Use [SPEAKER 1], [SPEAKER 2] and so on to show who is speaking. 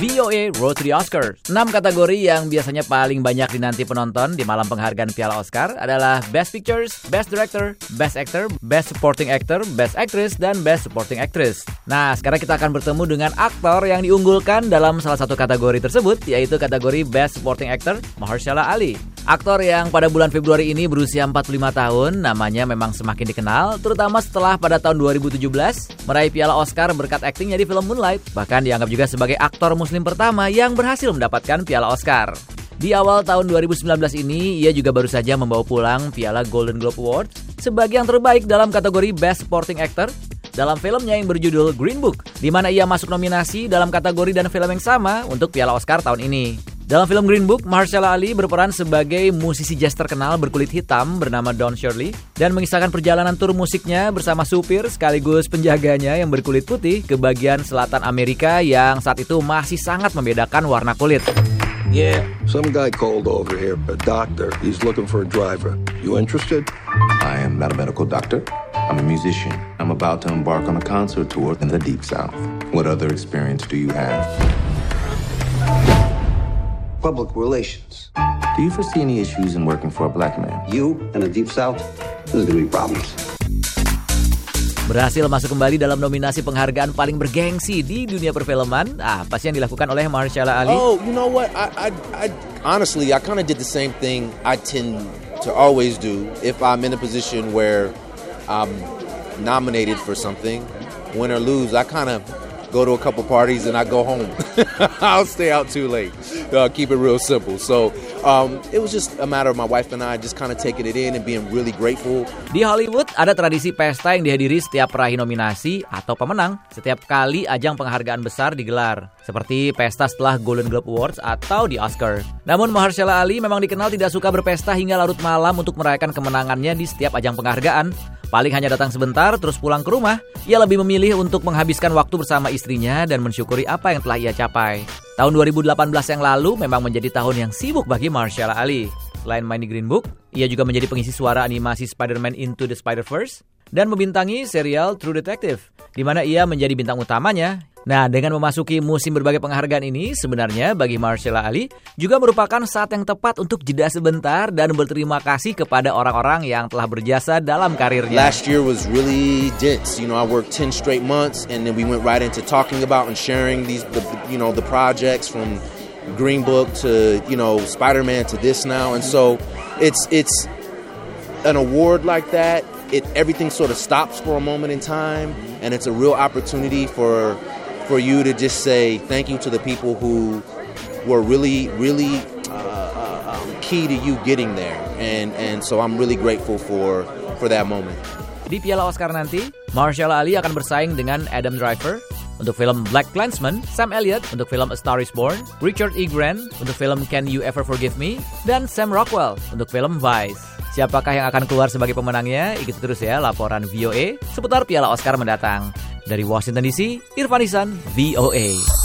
[SPEAKER 1] VOA Road to the Oscars. 6 kategori yang biasanya paling banyak dinanti penonton di malam penghargaan Piala Oscar adalah Best Pictures, Best Director, Best Actor, Best Supporting Actor, Best Actress, dan Best Supporting Actress. Nah, sekarang kita akan bertemu dengan aktor yang diunggulkan dalam salah satu kategori tersebut, yaitu kategori Best Supporting Actor, Mahershala Ali. Aktor yang pada bulan Februari ini berusia 45 tahun, namanya memang semakin dikenal, terutama setelah pada tahun 2017 meraih piala Oscar berkat aktingnya di film Moonlight. Bahkan dianggap juga sebagai aktor muslim pertama yang berhasil mendapatkan piala Oscar. Di awal tahun 2019 ini, ia juga baru saja membawa pulang piala Golden Globe Award sebagai yang terbaik dalam kategori Best Supporting Actor dalam filmnya yang berjudul Green Book, di mana ia masuk nominasi dalam kategori dan film yang sama untuk piala Oscar tahun ini. Dalam film Green Book, Mahershala Ali berperan sebagai musisi jazz terkenal berkulit hitam bernama Don Shirley dan mengisahkan perjalanan tur musiknya bersama supir sekaligus penjaganya yang berkulit putih ke bagian selatan Amerika yang saat itu masih sangat membedakan warna kulit.
[SPEAKER 2] Yeah. Some guy called over here, a doctor. He's looking for a driver. You interested?
[SPEAKER 3] I am not a medical doctor. I'm a musician. I'm about to embark on a concert tour in the Deep South. What other experience do you have?
[SPEAKER 2] Public relations.
[SPEAKER 3] Do you foresee any issues in working for a black man?
[SPEAKER 2] You in the Deep South? There's gonna be problems.
[SPEAKER 1] Berhasil masuk kembali dalam nominasi penghargaan paling bergengsi di dunia perfilman. Ah, apa sih yang dilakukan oleh Mahershala Ali?
[SPEAKER 4] Oh, you know what? I, I, I honestly, I kind of did the same thing I tend to always do if I'm in a position where I'm nominated for something, win or lose. I kind of go to a couple parties and I go home. I'll stay out too late. Uh, keep it real simple. So um, it was just a matter of my wife and I just kind of taking it in and being really grateful.
[SPEAKER 1] Di Hollywood ada tradisi pesta yang dihadiri setiap peraih nominasi atau pemenang setiap kali ajang penghargaan besar digelar, seperti pesta setelah Golden Globe Awards atau di Oscar. Namun Mahershala Ali memang dikenal tidak suka berpesta hingga larut malam untuk merayakan kemenangannya di setiap ajang penghargaan. Paling hanya datang sebentar terus pulang ke rumah. Ia lebih memilih untuk menghabiskan waktu bersama istrinya dan mensyukuri apa yang telah ia capai. Tahun 2018 yang lalu memang menjadi tahun yang sibuk bagi Mahershala Ali. Selain main di Green Book, ia juga menjadi pengisi suara animasi Spider-Man Into the Spider-Verse dan membintangi serial True Detective, di mana ia menjadi bintang utamanya Nah, dengan memasuki musim berbagai penghargaan ini, sebenarnya bagi Mahershala Ali juga merupakan saat yang tepat untuk jeda sebentar dan berterima kasih kepada orang-orang yang telah berjasa dalam karirnya.
[SPEAKER 4] Last year was really dense. You know, I worked 10 straight months and then we went right into talking about and sharing these the, you know, the projects from Green Book to, you know, Spider-Man to this now. And so it's it's an award like that, it everything sort of stops for a moment in time and it's a real opportunity for for you to just say thank you to the people who were really, really uh, um, key to you getting there, and and so I'm really grateful for for that moment.
[SPEAKER 1] Di Piala Oscar nanti, Mahershala Ali akan bersaing dengan Adam Driver untuk film Black Klansman, Sam Elliott untuk film A Star Is Born, Richard E. Grant untuk film Can You Ever Forgive Me, dan Sam Rockwell untuk film Vice. Siapakah yang akan keluar sebagai pemenangnya? Ikuti terus ya laporan VOA seputar Piala Oscar mendatang. Dari Washington DC, Irfan Isan, VOA.